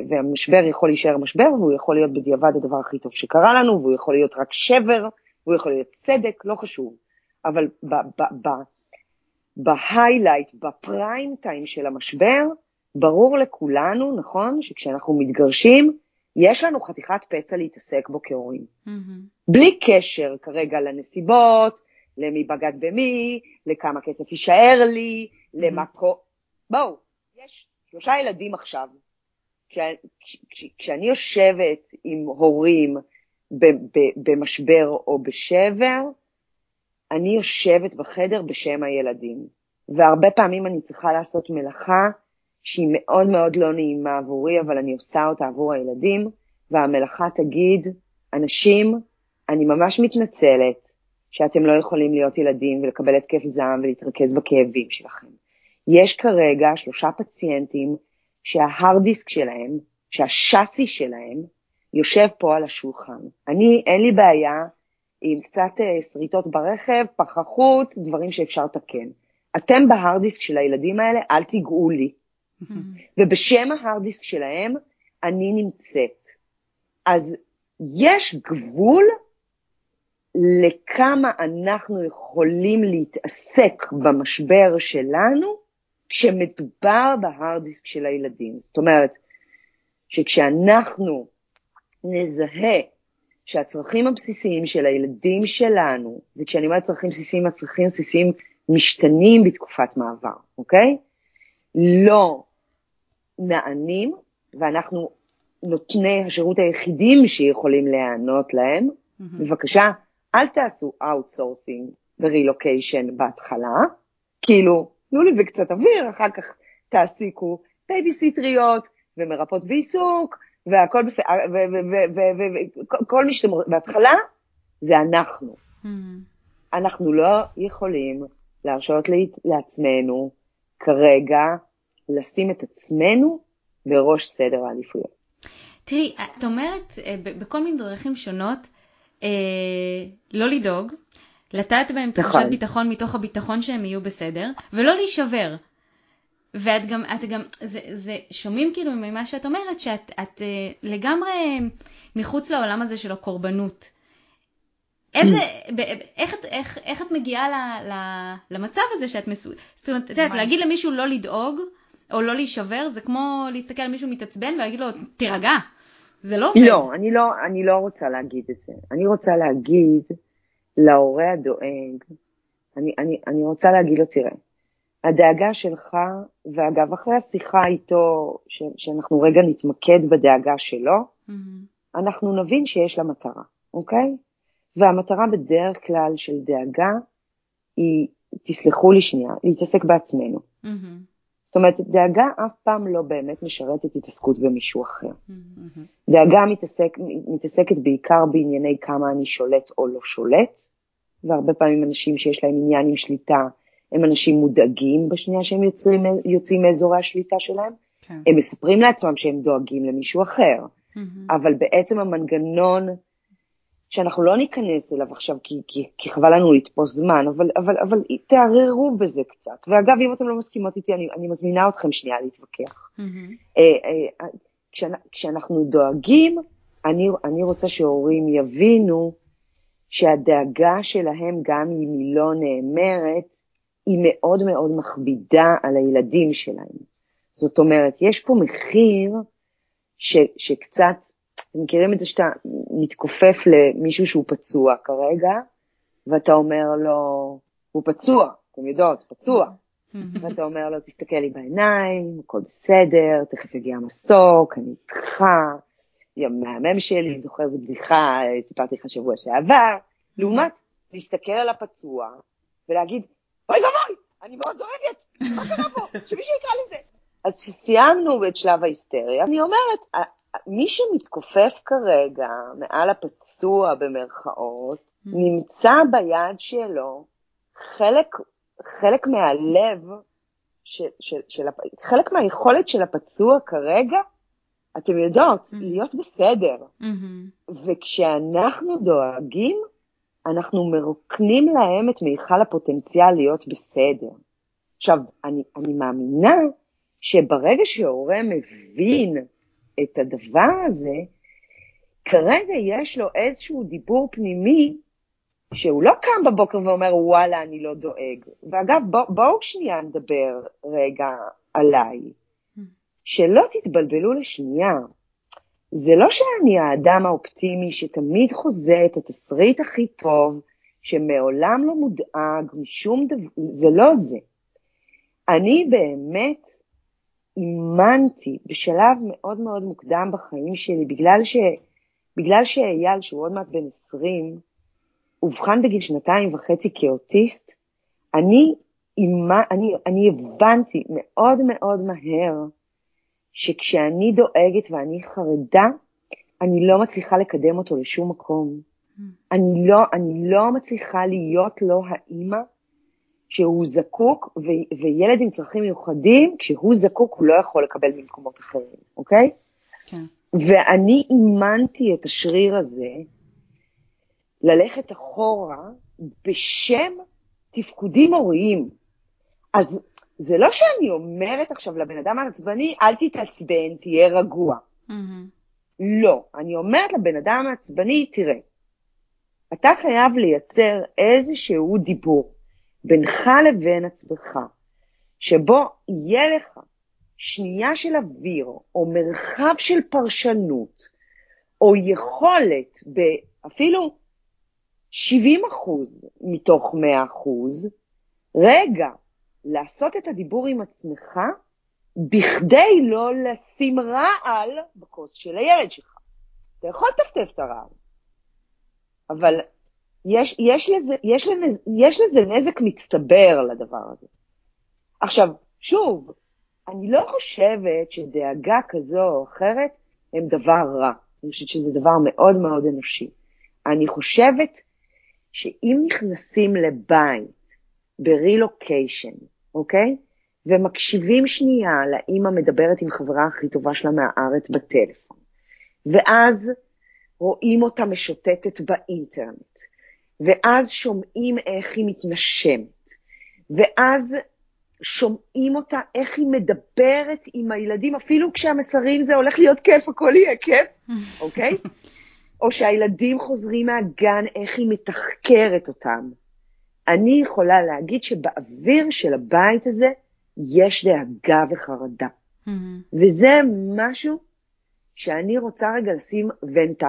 והמשבר יכול להישאר משבר, והוא יכול להיות בדיעבד הדבר הכי טוב שקרה לנו, והוא יכול להיות רק שבר, והוא יכול להיות צדק, לא חשוב. אבל בהיילייט, בפריים טיים של המשבר, ברור לכולנו, נכון, שכשאנחנו מתגרשים, יש לנו חתיכת פצע להתעסק בו כהורים. Mm-hmm. בלי קשר כרגע לנסיבות, למי בגד במי, לכמה כסף יישאר לי, mm-hmm. למה. בואו, יש שלושה ילדים עכשיו. כשאני יושבת עם הורים במשבר או בשבר, אני יושבת בחדר בשם הילדים. והרבה פעמים אני צריכה לעשות מלאכה שהיא מאוד מאוד לא נעימה עבורי, אבל אני עושה אותה עבור הילדים, והמלאכה תגיד, אנשים, אני ממש מתנצלת שאתם לא יכולים להיות ילדים ולקבל התקף זעם ולהתרכז בכאבים שלכם. יש כרגע שלושה פציינטים שההארד דיסק שלהם, שהשאסי שלהם, יושב פה על השולחן. אני, אין לי בעיה עם קצת uh, שריטות ברכב, פחחות, דברים שאפשר לתקן. אתם בהארד דיסק של הילדים האלה, אל תיגעו לי. ובשם ההארד דיסק שלהם, אני נמצאת. אז יש גבול לכמה אנחנו יכולים להתעסק במשבר שלנו כשמדובר בהארד דיסק של הילדים. זאת אומרת, שכשאנחנו נזהה שהצרכים הבסיסיים של הילדים שלנו, וכשאני אומרת צרכים בסיסיים, הצרכים הבסיסיים משתנים בתקופת מעבר, אוקיי? לא נענים, ואנחנו נותני השירות היחידים שיכולים להיענות להם, mm-hmm. בבקשה, אל תעשו outsourcing ברילוקיישן בהתחלה, כאילו, תנו לזה קצת אוויר, אחר כך תעסיקו בייביסיטריות ומרפאות בעיסוק, והכל בסדר, וכל מי שאתם, בהתחלה זה אנחנו. Mm-hmm. אנחנו לא יכולים להרשות לעצמנו כרגע לשים את עצמנו בראש סדר העדיפויות. תראי, את אומרת אה, בכל מיני דרכים שונות, אה, לא לדאוג, לטעת בהם תחושת נכון. ביטחון מתוך הביטחון שהם יהיו בסדר, ולא להישבר. ואת גם, את גם, זה, זה, שומעים כאילו ממה שאת אומרת, שאת את, אה, לגמרי מחוץ לעולם הזה של הקורבנות. איזה, איך, איך, איך את מגיעה ל, ל, למצב הזה שאת מסו... זאת אומרת, את יודעת, להגיד למישהו לא לדאוג, או לא להישבר, זה כמו להסתכל על מישהו מתעצבן ולהגיד לו, תירגע. זה לא עובד. לא, אני לא, אני לא רוצה להגיד את זה. אני רוצה להגיד להורה הדואג, אני, אני, אני רוצה להגיד לו, תראה, הדאגה שלך, ואגב, אחרי השיחה איתו, ש, שאנחנו רגע נתמקד בדאגה שלו, mm-hmm. אנחנו נבין שיש לה מטרה, אוקיי? והמטרה בדרך כלל של דאגה היא, תסלחו לי שנייה, להתעסק בעצמנו. Mm-hmm. זאת אומרת, דאגה אף פעם לא באמת משרתת התעסקות במישהו אחר. Mm-hmm. דאגה מתעסק, מתעסקת בעיקר בענייני כמה אני שולט או לא שולט, והרבה פעמים אנשים שיש להם עניין עם שליטה, הם אנשים מודאגים בשנייה שהם יוצרים, יוצאים מאזורי השליטה שלהם. כן. הם מספרים לעצמם שהם דואגים למישהו אחר, mm-hmm. אבל בעצם המנגנון שאנחנו לא ניכנס אליו עכשיו, כי, כי, כי חבל לנו לתפוס זמן, אבל, אבל, אבל תערערו בזה קצת. ואגב, אם אתם לא מסכימות איתי, אני, אני מזמינה אתכם שנייה להתווכח. Mm-hmm. כשאנ, כשאנחנו דואגים, אני, אני רוצה שהורים יבינו שהדאגה שלהם, גם אם היא לא נאמרת, היא מאוד מאוד מכבידה על הילדים שלהם. זאת אומרת, יש פה מחיר ש, שקצת אתם מכירים את זה שאתה מתכופף למישהו שהוא פצוע כרגע, ואתה אומר לו, הוא פצוע, אתם יודעות, פצוע. ואתה אומר לו, תסתכל לי בעיניים, הכל בסדר, תכף יגיע המסוק, אני איתך, מהמם שלי, זוכר זו בדיחה, סיפרתי לך שבוע שעבר. לעומת להסתכל על הפצוע ולהגיד, אוי ואבוי, אני מאוד דואגת, מה קרה פה? שמישהו יקרא לזה. אז כשסיימנו את שלב ההיסטריה, אני אומרת, מי שמתכופף כרגע מעל הפצוע במרכאות, mm. נמצא ביד שלו חלק, חלק מהלב, של, של, של, חלק מהיכולת של הפצוע כרגע, אתם יודעות, mm. להיות בסדר. Mm-hmm. וכשאנחנו דואגים, אנחנו מרוקנים להם את מיכל הפוטנציאל להיות בסדר. עכשיו, אני, אני מאמינה שברגע שהורה מבין את הדבר הזה, כרגע יש לו איזשהו דיבור פנימי שהוא לא קם בבוקר ואומר, וואלה, אני לא דואג. ואגב, בוא, בואו שנייה נדבר רגע עליי. שלא תתבלבלו לשנייה. זה לא שאני האדם האופטימי שתמיד חוזה את התסריט הכי טוב, שמעולם לא מודאג משום דבר, זה לא זה. אני באמת אימנתי בשלב מאוד מאוד מוקדם בחיים שלי, בגלל, ש, בגלל שאייל, שהוא עוד מעט בן 20, אובחן בגיל שנתיים וחצי כאוטיסט, אני, אימה, אני, אני הבנתי מאוד מאוד מהר שכשאני דואגת ואני חרדה, אני לא מצליחה לקדם אותו לשום מקום. Mm. אני לא, אני לא מצליחה להיות לו האימא שהוא זקוק, ו- וילד עם צרכים מיוחדים, כשהוא זקוק הוא לא יכול לקבל ממקומות אחרים, אוקיי? כן. ואני אימנתי את השריר הזה ללכת אחורה בשם תפקודים הוריים. אז זה לא שאני אומרת עכשיו לבן אדם העצבני, אל תתעצבן, תהיה רגוע. Mm-hmm. לא, אני אומרת לבן אדם העצבני, תראה, אתה חייב לייצר איזשהו דיבור. בינך לבין עצמך, שבו יהיה לך שנייה של אוויר, או מרחב של פרשנות, או יכולת באפילו 70 אחוז מתוך 100 אחוז, רגע, לעשות את הדיבור עם עצמך, בכדי לא לשים רעל בכוס של הילד שלך. אתה יכול לטפטף את הרעל, אבל יש, יש, לזה, יש, לנז, יש לזה נזק מצטבר לדבר הזה. עכשיו, שוב, אני לא חושבת שדאגה כזו או אחרת הם דבר רע. אני חושבת שזה דבר מאוד מאוד אנושי. אני חושבת שאם נכנסים לבית ברילוקיישן, אוקיי? ומקשיבים שנייה לאימא מדברת עם חברה הכי טובה שלה מהארץ בטלפון, ואז רואים אותה משוטטת באינטרנט, ואז שומעים איך היא מתנשמת, ואז שומעים אותה איך היא מדברת עם הילדים, אפילו כשהמסרים זה הולך להיות כיף, הכל יהיה כיף, אוקיי? או שהילדים חוזרים מהגן, איך היא מתחקרת אותם. אני יכולה להגיד שבאוויר של הבית הזה יש דאגה וחרדה. Mm-hmm. וזה משהו שאני רוצה רגע לשים ונטה,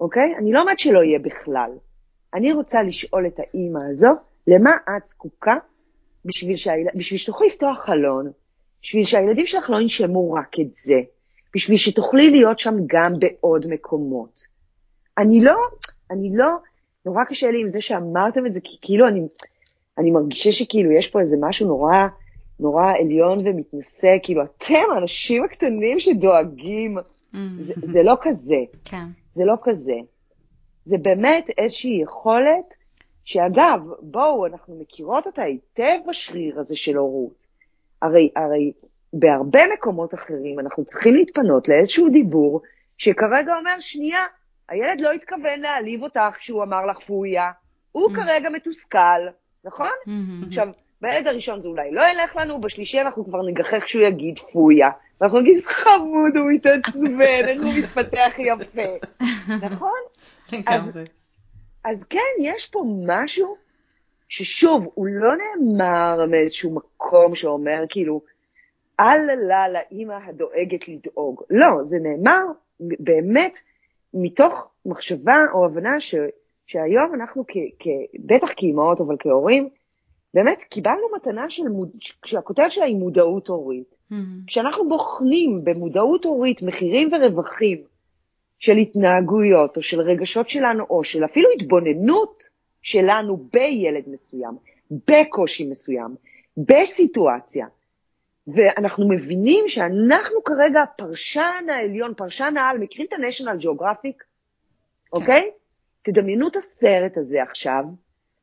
אוקיי? אני לא אומרת שלא יהיה בכלל. אני רוצה לשאול את האימא הזו, למה את זקוקה בשביל, שהיל... בשביל שתוכלי לפתוח חלון, בשביל שהילדים שלך לא ינשמו רק את זה, בשביל שתוכלי להיות שם גם בעוד מקומות. אני לא, אני לא, נורא קשה לי עם זה שאמרתם את זה, כי כאילו אני, אני מרגישה שכאילו יש פה איזה משהו נורא, נורא עליון ומתנשא, כאילו אתם האנשים הקטנים שדואגים, mm. זה, זה לא כזה. כן. זה לא כזה. זה באמת איזושהי יכולת, שאגב, בואו, אנחנו מכירות אותה היטב בשריר הזה של הורות. הרי, הרי בהרבה מקומות אחרים אנחנו צריכים להתפנות לאיזשהו דיבור שכרגע אומר, שנייה, הילד לא התכוון להעליב אותך כשהוא אמר לך פויה, הוא mm-hmm. כרגע מתוסכל, נכון? Mm-hmm. עכשיו, בילד הראשון זה אולי לא ילך לנו, בשלישי אנחנו כבר נגחך כשהוא יגיד פויה. ואנחנו נגיד, חמוד, הוא מתעצבן, איך הוא מתפתח יפה, נכון? אז, אז כן, יש פה משהו ששוב, הוא לא נאמר מאיזשהו מקום שאומר כאילו, אל לה לאימא הדואגת לדאוג. לא, זה נאמר באמת מתוך מחשבה או הבנה ש, שהיום אנחנו, כ, כ, בטח כאימהות, אבל כהורים, באמת קיבלנו מתנה של, שהכותרת שלה היא מודעות הורית. Mm-hmm. כשאנחנו בוחנים במודעות הורית מחירים ורווחים של התנהגויות או של רגשות שלנו, או של אפילו התבוננות שלנו בילד מסוים, בקושי מסוים, בסיטואציה, ואנחנו מבינים שאנחנו כרגע הפרשן העליון, פרשן העל, מכירים את ה-National Geographic, כן. אוקיי? תדמיינו את הסרט הזה עכשיו,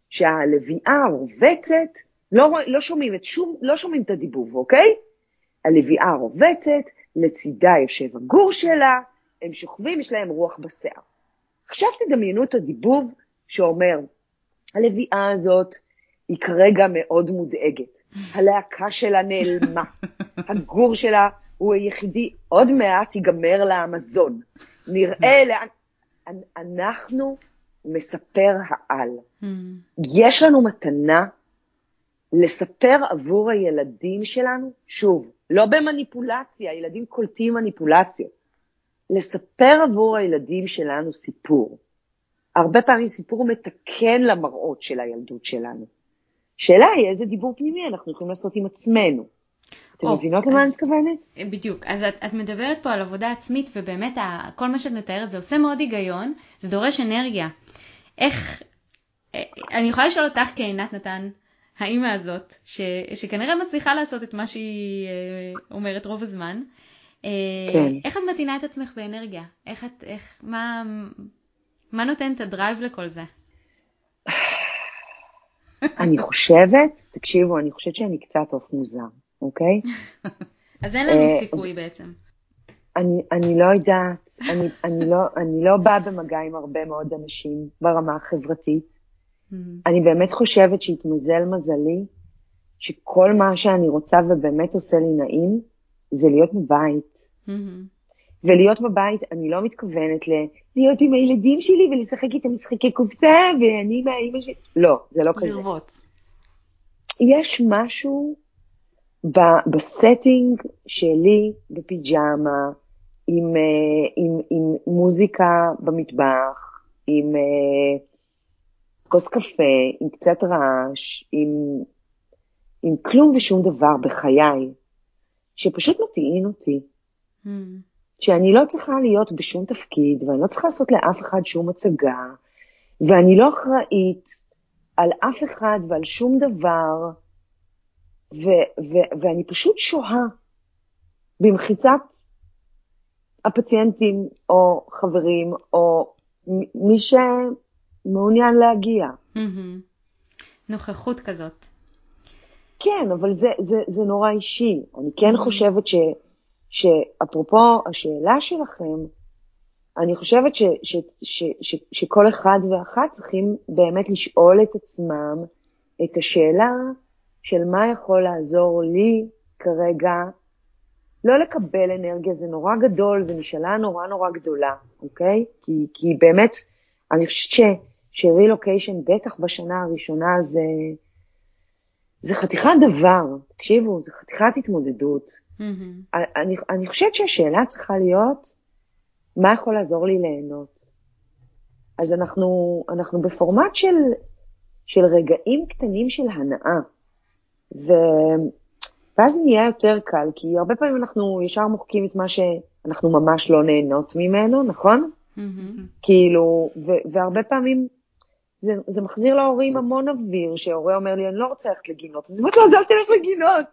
שהלוויה רובצת, לא, לא שומעים את שום, לא שומעים את הדיבוב, אוקיי? הלוויה רובצת, לצידה יושב הגור שלה, הם שוכבים, יש להם רוח בשיער. עכשיו תדמיינו את הדיבוב שאומר, הלוויה הזאת היא כרגע מאוד מודאגת. הלהקה שלה נעלמה, הגור שלה הוא היחידי, עוד מעט ייגמר לה המזון. נראה לאן... אנחנו מספר העל. יש לנו מתנה לספר עבור הילדים שלנו, שוב, לא במניפולציה, ילדים קולטים מניפולציות, לספר עבור הילדים שלנו סיפור. הרבה פעמים סיפור מתקן למראות של הילדות שלנו. שאלה היא איזה דיבור פנימי אנחנו יכולים לעשות עם עצמנו. אתם מבינות למה אני מתכוונת? בדיוק. אז את, את מדברת פה על עבודה עצמית, ובאמת כל מה שאת מתארת זה עושה מאוד היגיון, זה דורש אנרגיה. איך, אה, אני יכולה לשאול אותך כעינת נתן, האימא הזאת, ש, שכנראה מצליחה לעשות את מה שהיא אה, אומרת רוב הזמן, אה, כן. איך את מתאינה את עצמך באנרגיה? איך את, איך, מה, מה נותן את הדרייב לכל זה? אני חושבת, תקשיבו, אני חושבת שאני קצת עוף מוזר, אוקיי? אז אין לנו אה, סיכוי בעצם. אני, אני לא יודעת, אני, אני, לא, אני לא באה במגע עם הרבה מאוד אנשים ברמה החברתית. Mm-hmm. אני באמת חושבת שהתמזל מזלי, שכל מה שאני רוצה ובאמת עושה לי נעים, זה להיות בבית. Mm-hmm. ולהיות בבית, אני לא מתכוונת ל... להיות עם הילדים שלי ולשחק איתם משחקי קופסה, ואני עם האימא שלי. לא, זה לא כזה. לרבות. יש משהו ב- ב setting שלי בפיג'מה, עם, uh, עם, עם מוזיקה במטבח, עם uh, כוס קפה, עם קצת רעש, עם, עם כלום ושום דבר בחיי, שפשוט מטעין אותי. Mm. שאני לא צריכה להיות בשום תפקיד, ואני לא צריכה לעשות לאף אחד שום הצגה, ואני לא אחראית על אף אחד ועל שום דבר, ו- ו- ואני פשוט שוהה במחיצת הפציינטים או חברים או מי שמעוניין להגיע. נוכחות כזאת. כן, אבל זה, זה, זה נורא אישי. אני כן חושבת ש... שאפרופו השאלה שלכם, אני חושבת ש, ש, ש, ש, שכל אחד ואחת צריכים באמת לשאול את עצמם את השאלה של מה יכול לעזור לי כרגע, לא לקבל אנרגיה, זה נורא גדול, זו משאלה נורא נורא גדולה, אוקיי? כי, כי באמת, אני חושבת שרילוקיישן, בטח בשנה הראשונה, זה, זה חתיכת דבר, תקשיבו, זה חתיכת התמודדות. Mm-hmm. אני, אני חושבת שהשאלה צריכה להיות, מה יכול לעזור לי ליהנות? אז אנחנו, אנחנו בפורמט של, של רגעים קטנים של הנאה. ו... ואז נהיה יותר קל, כי הרבה פעמים אנחנו ישר מוחקים את מה שאנחנו ממש לא נהנות ממנו, נכון? Mm-hmm. כאילו, ו- והרבה פעמים זה, זה מחזיר להורים המון אוויר, שההורה אומר לי, אני לא רוצה ללכת לגינות. אז אני אומרת לו, אז אל תלך לגינות.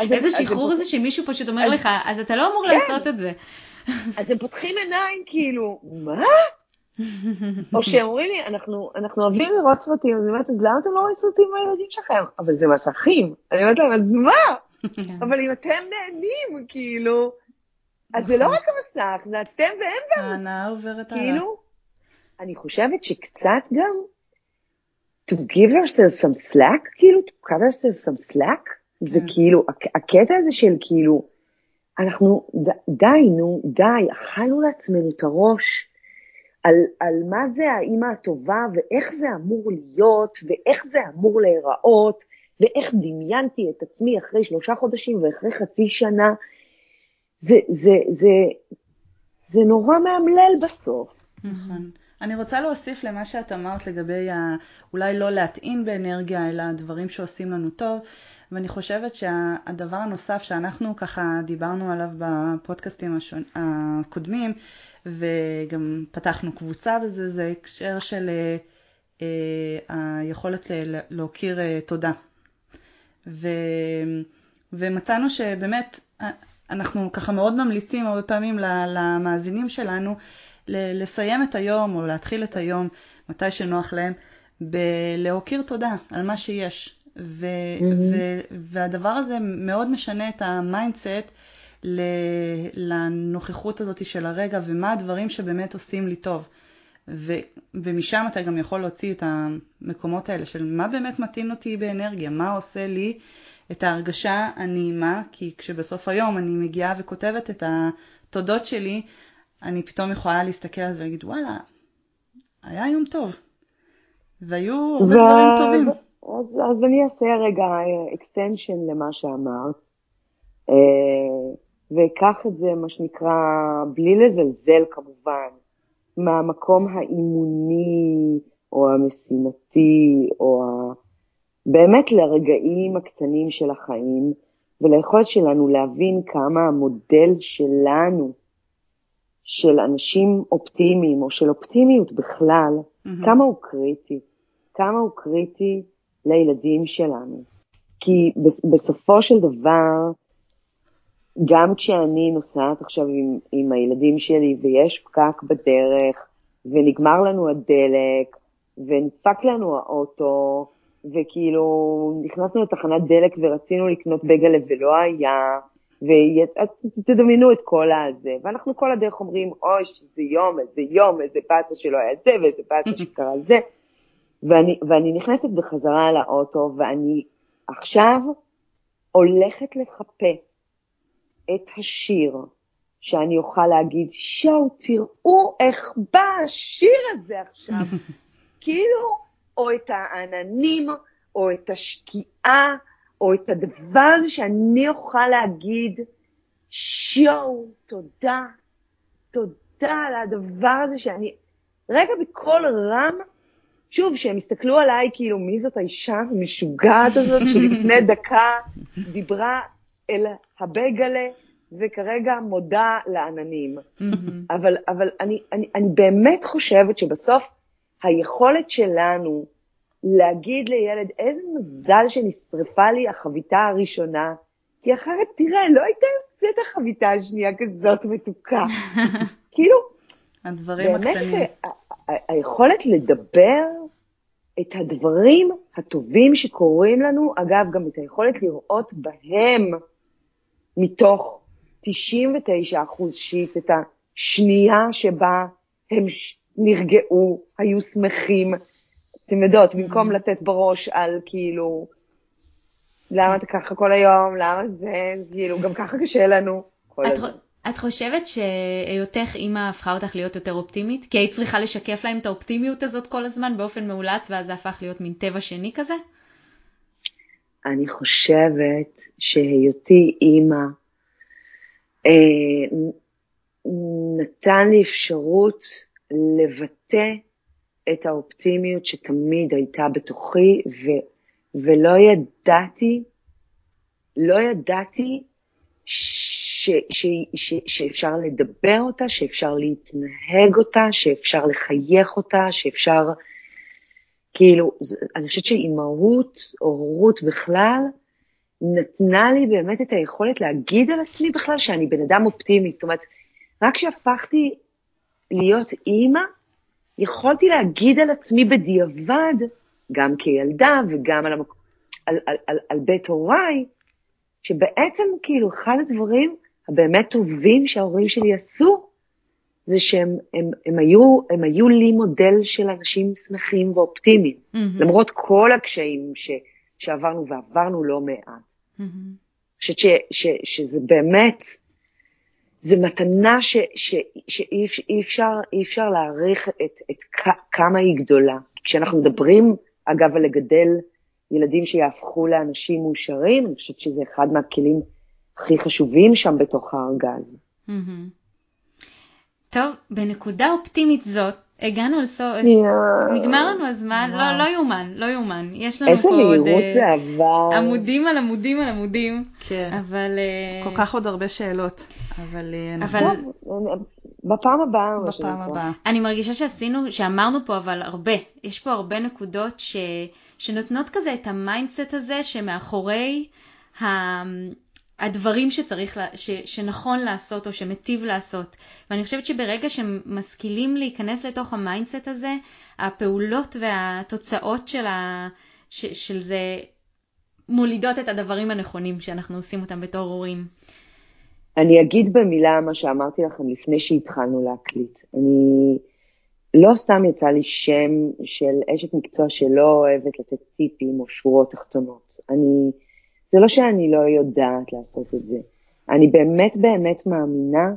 איזה שחרור זה שמישהו פשוט אומר לך, אז אתה לא אמור כן. לעשות את זה. אז הם פותחים עיניים, כאילו, מה? או שהם אומרים לי, אנחנו, אנחנו אוהבים לראות סרטים, אז אני אומרת, אז למה אתם לא רואים סרטים עם הילדים שלכם? אבל זה מסכים. אני אומרת להם, אז מה? אבל אם אתם נהנים, כאילו, אז זה לא נכון. רק המסך, זה אתם והם גם. ההנאה עוברת הלאה. כאילו, אני חושבת שקצת גם to give yourself some slack, כאילו, to cut yourself some slack, זה כן. כאילו, הקטע הזה של כאילו, אנחנו, די, נו, די, אכלנו לעצמנו את הראש על, על מה זה האימא הטובה, ואיך זה אמור להיות, ואיך זה אמור להיראות, ואיך דמיינתי את עצמי אחרי שלושה חודשים ואחרי חצי שנה. זה, זה, זה, זה נורא מאמלל בסוף. נכון. אני רוצה להוסיף למה שאת אמרת לגבי ה... אולי לא להטעין באנרגיה, אלא דברים שעושים לנו טוב. ואני חושבת שהדבר הנוסף שאנחנו ככה דיברנו עליו בפודקאסטים השון... הקודמים, וגם פתחנו קבוצה בזה, זה הקשר של אה, אה היכולת ל... להכיר אה, תודה. ו... ומצאנו שבאמת אה, אנחנו ככה מאוד ממליצים הרבה פעמים למאזינים שלנו לסיים את היום או להתחיל את היום מתי שנוח להם בלהכיר תודה על מה שיש. ו- mm-hmm. ו- והדבר הזה מאוד משנה את ה mindset לנוכחות הזאת של הרגע ומה הדברים שבאמת עושים לי טוב. ו- ומשם אתה גם יכול להוציא את המקומות האלה של מה באמת מטעין אותי באנרגיה, מה עושה לי את ההרגשה הנעימה, כי כשבסוף היום אני מגיעה וכותבת את התודות שלי, אני פתאום יכולה להסתכל על זה ולהגיד, וואלה, היה יום טוב. והיו הרבה ו... דברים טובים. אז, אז אני אעשה רגע extension למה שאמרת, אה, ואקח את זה, מה שנקרא, בלי לזלזל כמובן, מהמקום האימוני, או המשימתי, או ה... באמת לרגעים הקטנים של החיים, וליכולת שלנו להבין כמה המודל שלנו, של אנשים אופטימיים, או של אופטימיות בכלל, mm-hmm. כמה הוא קריטי. כמה הוא קריטי לילדים שלנו. כי בסופו של דבר, גם כשאני נוסעת עכשיו עם, עם הילדים שלי ויש פקק בדרך, ונגמר לנו הדלק, ונדפק לנו האוטו, וכאילו נכנסנו לתחנת דלק ורצינו לקנות בגלה ולא היה, ותדמיינו את כל הזה, ואנחנו כל הדרך אומרים, אוי, שזה יום, איזה יום, איזה באסה שלא היה זה, ואיזה באסה שקרה זה, ואני, ואני נכנסת בחזרה לאוטו, ואני עכשיו הולכת לחפש את השיר שאני אוכל להגיד, שואו, תראו איך בא השיר הזה עכשיו. כאילו, או את העננים, או את השקיעה, או את הדבר הזה שאני אוכל להגיד, שואו, תודה, תודה על הדבר הזה שאני, רגע בקול רם, שוב, שהם הסתכלו עליי כאילו, מי זאת האישה המשוגעת הזאת שלפני דקה דיברה אל הבייגלה וכרגע מודה לעננים. אבל, אבל אני, אני, אני באמת חושבת שבסוף היכולת שלנו להגיד לילד, איזה מזל שנשרפה לי החביתה הראשונה, כי אחרת, תראה, לא הייתה יוצאת החביתה השנייה כזאת מתוקה. כאילו, הדברים באמת, הקטנים. היכולת לדבר את הדברים הטובים שקורים לנו, אגב, גם את היכולת לראות בהם מתוך 99% שיט את השנייה שבה הם נרגעו, היו שמחים. אתם יודעות, במקום mm-hmm. לתת בראש על כאילו, למה אתה ככה כל היום, למה זה, כאילו, גם ככה קשה לנו. את חושבת שהיותך אימא הפכה אותך להיות יותר אופטימית? כי היית צריכה לשקף להם את האופטימיות הזאת כל הזמן באופן מאולץ, ואז זה הפך להיות מין טבע שני כזה? אני חושבת שהיותי אימא אה, נתן לי אפשרות לבטא את האופטימיות שתמיד הייתה בתוכי, ו, ולא ידעתי, לא ידעתי ש, ש, ש, שאפשר לדבר אותה, שאפשר להתנהג אותה, שאפשר לחייך אותה, שאפשר, כאילו, אני חושבת שאימהות או הורות בכלל, נתנה לי באמת את היכולת להגיד על עצמי בכלל שאני בן אדם אופטימי. זאת אומרת, רק כשהפכתי להיות אימא, יכולתי להגיד על עצמי בדיעבד, גם כילדה וגם על, המק... על, על, על, על בית הוריי, שבעצם כאילו אחד הדברים הבאמת טובים שההורים שלי עשו, זה שהם הם, הם היו, הם היו לי מודל של אנשים שמחים ואופטימיים, mm-hmm. למרות כל הקשיים ש, שעברנו ועברנו לא מעט. Mm-hmm. אני חושבת שזה באמת, זה מתנה ש, ש, שאי אפשר, אפשר להעריך את, את כמה היא גדולה. כשאנחנו מדברים, אגב, על לגדל ילדים שיהפכו לאנשים מאושרים, אני חושבת שזה אחד מהכלים הכי חשובים שם בתוך הארגז. טוב, בנקודה אופטימית זאת, הגענו לסוף. נגמר לנו הזמן, לא. לא יאומן, לא יאומן. יש לנו פה עוד אה. עמודים על עמודים על עמודים, כן. אבל... אה, כל כך עוד הרבה שאלות, אבל אה, אבל- טוב, בפעם הבאה, בפעם. הבאה. אני מרגישה שעשינו, שאמרנו פה אבל הרבה, יש פה הרבה נקודות ש, שנותנות כזה את ה mindset הזה שמאחורי ה, הדברים שצריך, ש, שנכון לעשות או שמטיב לעשות. ואני חושבת שברגע שמשכילים להיכנס לתוך ה mindset הזה, הפעולות והתוצאות של, ה, ש, של זה מולידות את הדברים הנכונים שאנחנו עושים אותם בתור הורים. אני אגיד במילה מה שאמרתי לכם לפני שהתחלנו להקליט. אני, לא סתם יצא לי שם של אשת מקצוע שלא אוהבת לתת טיפים או שורות תחתונות. אני, זה לא שאני לא יודעת לעשות את זה. אני באמת באמת מאמינה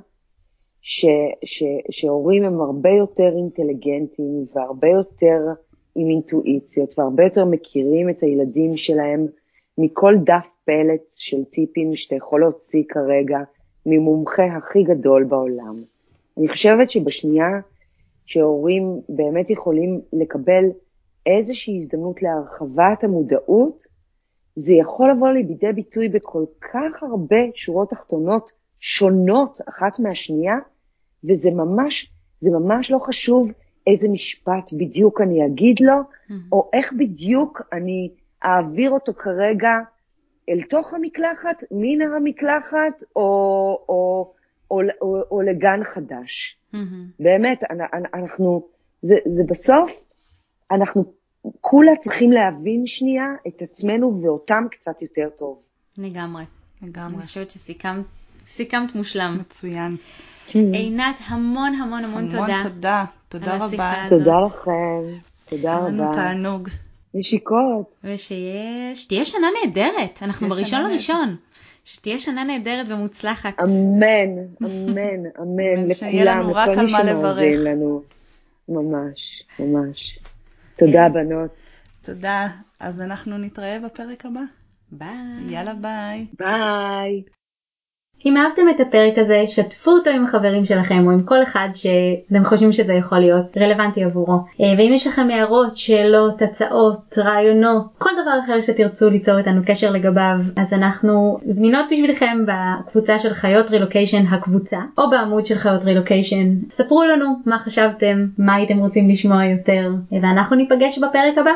ש, ש, שהורים הם הרבה יותר אינטליגנטים והרבה יותר עם אינטואיציות והרבה יותר מכירים את הילדים שלהם מכל דף פלט של טיפים שאתה יכול להוציא כרגע ממומחה הכי גדול בעולם. אני חושבת שבשנייה שהורים באמת יכולים לקבל איזושהי הזדמנות להרחבת המודעות, זה יכול לבוא לידי ביטוי בכל כך הרבה שורות תחתונות שונות אחת מהשנייה, וזה ממש, זה ממש לא חשוב איזה משפט בדיוק אני אגיד לו, או איך בדיוק אני אעביר אותו כרגע אל תוך המקלחת, מן המקלחת, או, או, או, או, או לגן חדש. מהמם. באמת, אנ- אנ- אנחנו, זה, זה בסוף, אנחנו כולה צריכים להבין שנייה את עצמנו ואותם קצת יותר טוב. לגמרי. לגמרי. אני חושבת שסיכמת סיכמת מושלם. מצוין. עינת, המון המון המון המון תודה. תודה. תודה השיחה רבה. תודה לכם, תודה היה לנו רבה. תענוג. נשיקות. ושיש, שתהיה שנה נהדרת, אנחנו בראשון לראשון. שתהיה שנה נהדרת ומוצלחת. אמן, אמן, אמן, לכולם, לכל מי שמאזין. לנו. ממש, ממש. תודה, בנות. תודה. אז אנחנו נתראה בפרק הבא. ביי. יאללה ביי. ביי. אם אהבתם את הפרק הזה, שתפו אותו עם החברים שלכם או עם כל אחד שאתם חושבים שזה יכול להיות רלוונטי עבורו. אה, ואם יש לכם הערות, שאלות, הצעות, רעיונות, כל דבר אחר שתרצו ליצור איתנו קשר לגביו, אז אנחנו זמינות בשבילכם בקבוצה של חיות רילוקיישן הקבוצה, או בעמוד של חיות רילוקיישן. ספרו לנו מה חשבתם, מה הייתם רוצים לשמוע יותר, ואנחנו ניפגש בפרק הבא.